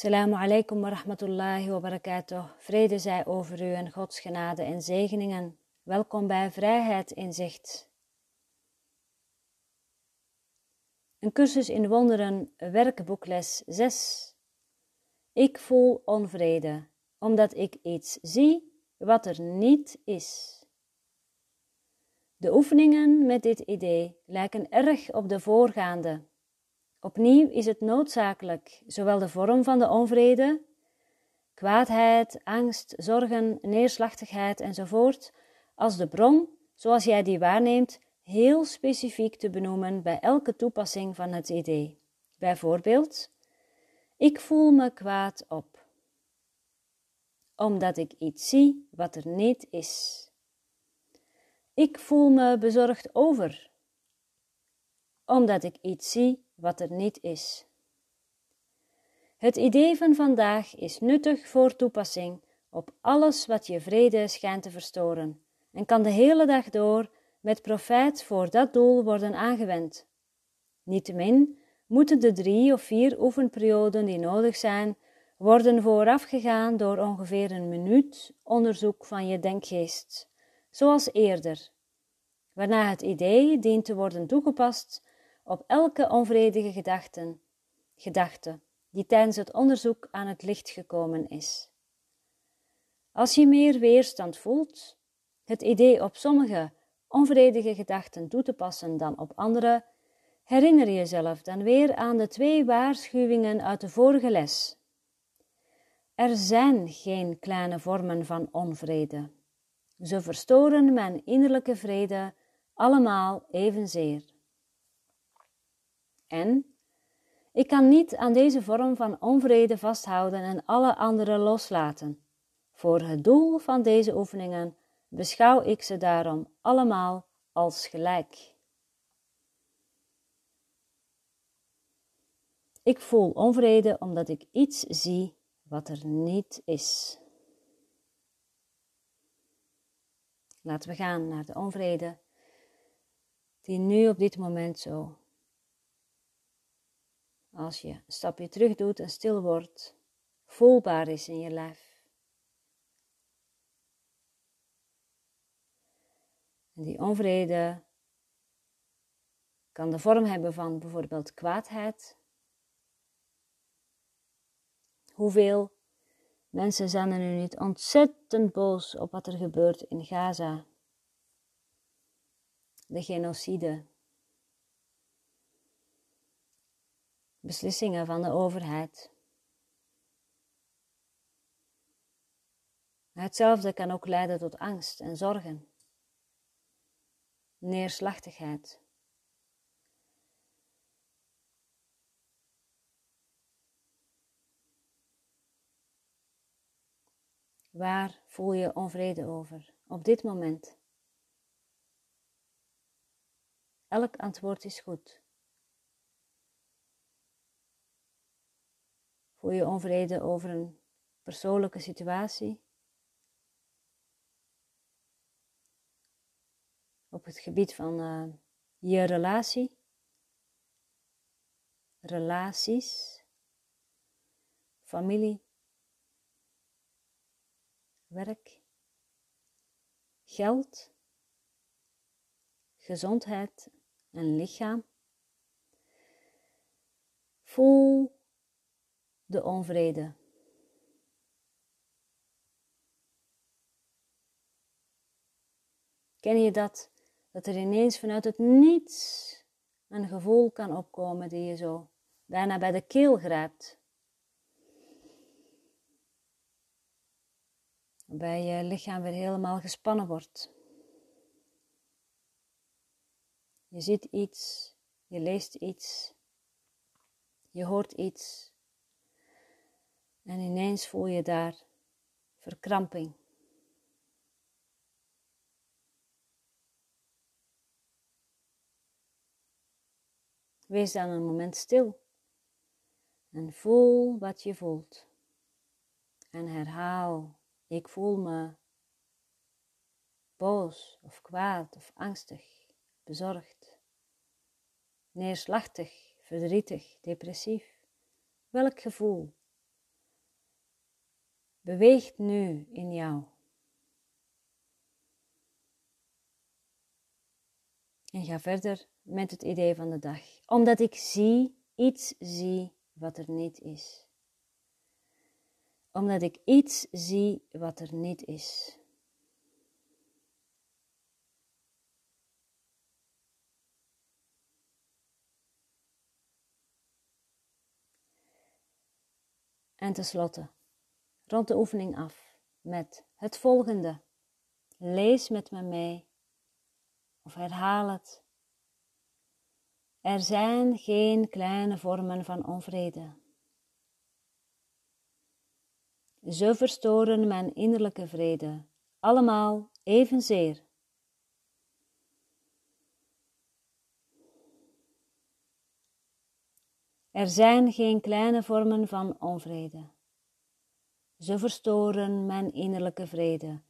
Assalamu alaikum wa rahmatullahi wa barakatuh. Vrede zij over u en Gods genade en zegeningen. Welkom bij Vrijheid in Zicht. Een cursus in wonderen, werkboekles 6. Ik voel onvrede, omdat ik iets zie wat er niet is. De oefeningen met dit idee lijken erg op de voorgaande. Opnieuw is het noodzakelijk zowel de vorm van de onvrede, kwaadheid, angst, zorgen, neerslachtigheid enzovoort, als de bron, zoals jij die waarneemt, heel specifiek te benoemen bij elke toepassing van het idee. Bijvoorbeeld, ik voel me kwaad op, omdat ik iets zie wat er niet is. Ik voel me bezorgd over, omdat ik iets zie wat er niet is. Het idee van vandaag is nuttig voor toepassing op alles wat je vrede schijnt te verstoren en kan de hele dag door met profijt voor dat doel worden aangewend. Niettemin moeten de drie of vier oefenperioden die nodig zijn worden voorafgegaan door ongeveer een minuut onderzoek van je denkgeest, zoals eerder, waarna het idee dient te worden toegepast op elke onvredige gedachten, gedachte die tijdens het onderzoek aan het licht gekomen is. Als je meer weerstand voelt, het idee op sommige onvredige gedachten toe te passen dan op andere, herinner jezelf dan weer aan de twee waarschuwingen uit de vorige les. Er zijn geen kleine vormen van onvrede. Ze verstoren mijn innerlijke vrede allemaal evenzeer. En ik kan niet aan deze vorm van onvrede vasthouden en alle andere loslaten. Voor het doel van deze oefeningen beschouw ik ze daarom allemaal als gelijk. Ik voel onvrede omdat ik iets zie wat er niet is. Laten we gaan naar de onvrede die nu op dit moment zo als je een stapje terug doet en stil wordt, voelbaar is in je lijf. En die onvrede kan de vorm hebben van bijvoorbeeld kwaadheid. Hoeveel mensen zijn er nu niet ontzettend boos op wat er gebeurt in Gaza? De genocide, beslissingen van de overheid. Hetzelfde kan ook leiden tot angst en zorgen, neerslachtigheid. Waar voel je onvrede over op dit moment? Elk antwoord is goed. Voel je onvrede over een persoonlijke situatie? Op het gebied van uh, je relatie? Relaties? Familie? Werk? Geld? Gezondheid en lichaam? Voel de onvrede. Ken je dat? Dat er ineens vanuit het niets een gevoel kan opkomen die je zo bijna bij de keel grijpt. Waarbij je lichaam weer helemaal gespannen wordt. Je ziet iets, je leest iets, je hoort iets en ineens voel je daar verkramping. Wees dan een moment stil en voel wat je voelt. En herhaal, ik voel me boos of kwaad of angstig, bezorgd, neerslachtig, verdrietig, depressief. Welk gevoel beweegt nu in jou. En ga verder met het idee van de dag. Omdat ik zie, iets zie wat er niet is. Omdat ik iets zie wat er niet is. En tenslotte, rond de oefening af met het volgende. Lees met me mee of herhaal het. Er zijn geen kleine vormen van onvrede. Ze verstoren mijn innerlijke vrede, allemaal evenzeer. Er zijn geen kleine vormen van onvrede. Ze verstoren mijn innerlijke vrede,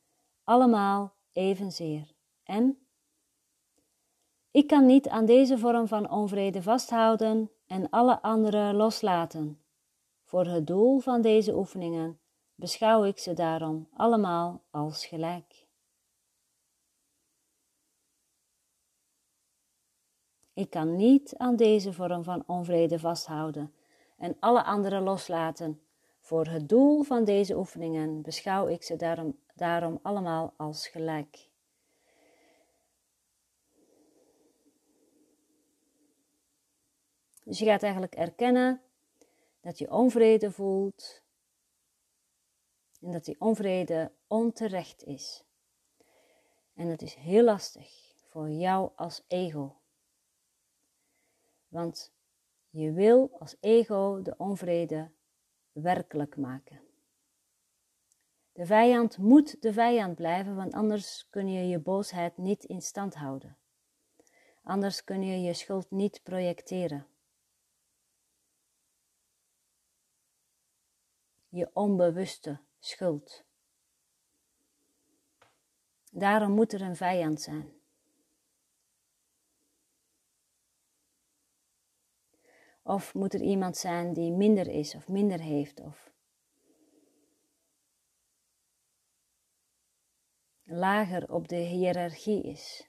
allemaal evenzeer. En ik kan niet aan deze vorm van onvrede vasthouden en alle andere loslaten. Voor het doel van deze oefeningen beschouw ik ze daarom allemaal als gelijk. Ik kan niet aan deze vorm van onvrede vasthouden en alle andere loslaten. Voor het doel van deze oefeningen beschouw ik ze daarom, daarom allemaal als gelijk. Dus je gaat eigenlijk erkennen dat je onvrede voelt en dat die onvrede onterecht is. En dat is heel lastig voor jou als ego. Want je wil als ego de onvrede werkelijk maken. De vijand moet de vijand blijven, want anders kun je je boosheid niet in stand houden. Anders kun je je schuld niet projecteren. Je onbewuste schuld. Daarom moet er een vijand zijn. Of moet er iemand zijn die minder is of minder heeft of lager op de hiërarchie is.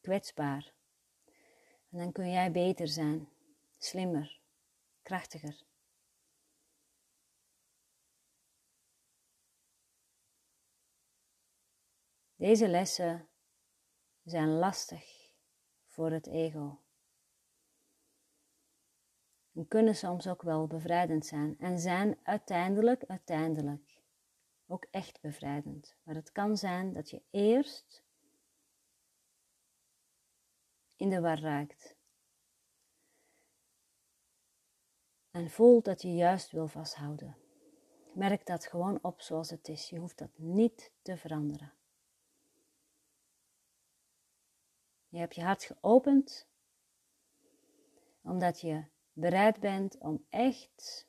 Kwetsbaar. En dan kun jij beter zijn, slimmer, krachtiger. Deze lessen zijn lastig voor het ego en kunnen soms ook wel bevrijdend zijn en zijn uiteindelijk, uiteindelijk ook echt bevrijdend. Maar het kan zijn dat je eerst in de war raakt en voelt dat je juist wil vasthouden. Merk dat gewoon op zoals het is. Je hoeft dat niet te veranderen. Je hebt je hart geopend omdat je bereid bent om echt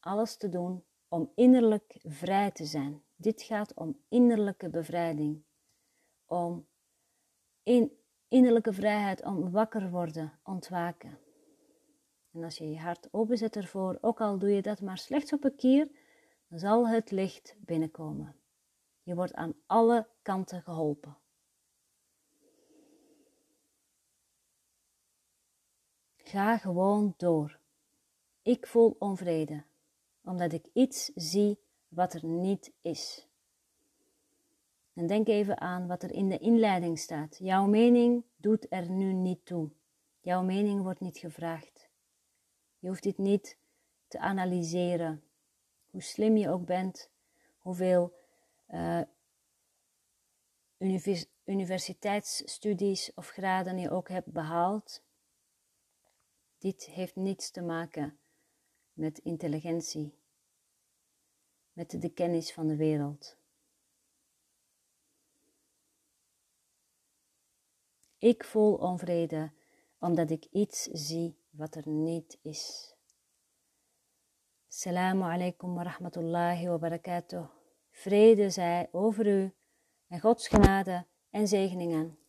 alles te doen om innerlijk vrij te zijn. Dit gaat om innerlijke bevrijding, om in, innerlijke vrijheid, om wakker worden, ontwaken. En als je je hart openzet ervoor, ook al doe je dat maar slechts op een keer, dan zal het licht binnenkomen. Je wordt aan alle kanten geholpen. Ga gewoon door. Ik voel onvrede, omdat ik iets zie wat er niet is. En denk even aan wat er in de inleiding staat. Jouw mening doet er nu niet toe. Jouw mening wordt niet gevraagd. Je hoeft dit niet te analyseren. Hoe slim je ook bent, hoeveel uh, universiteitsstudies of graden je ook hebt behaald, dit heeft niets te maken met intelligentie, met de kennis van de wereld. Ik voel onvrede omdat ik iets zie wat er niet is. Assalamu alaikum wa rahmatullahi wa barakatuh. Vrede zij over u en Gods genade en zegeningen.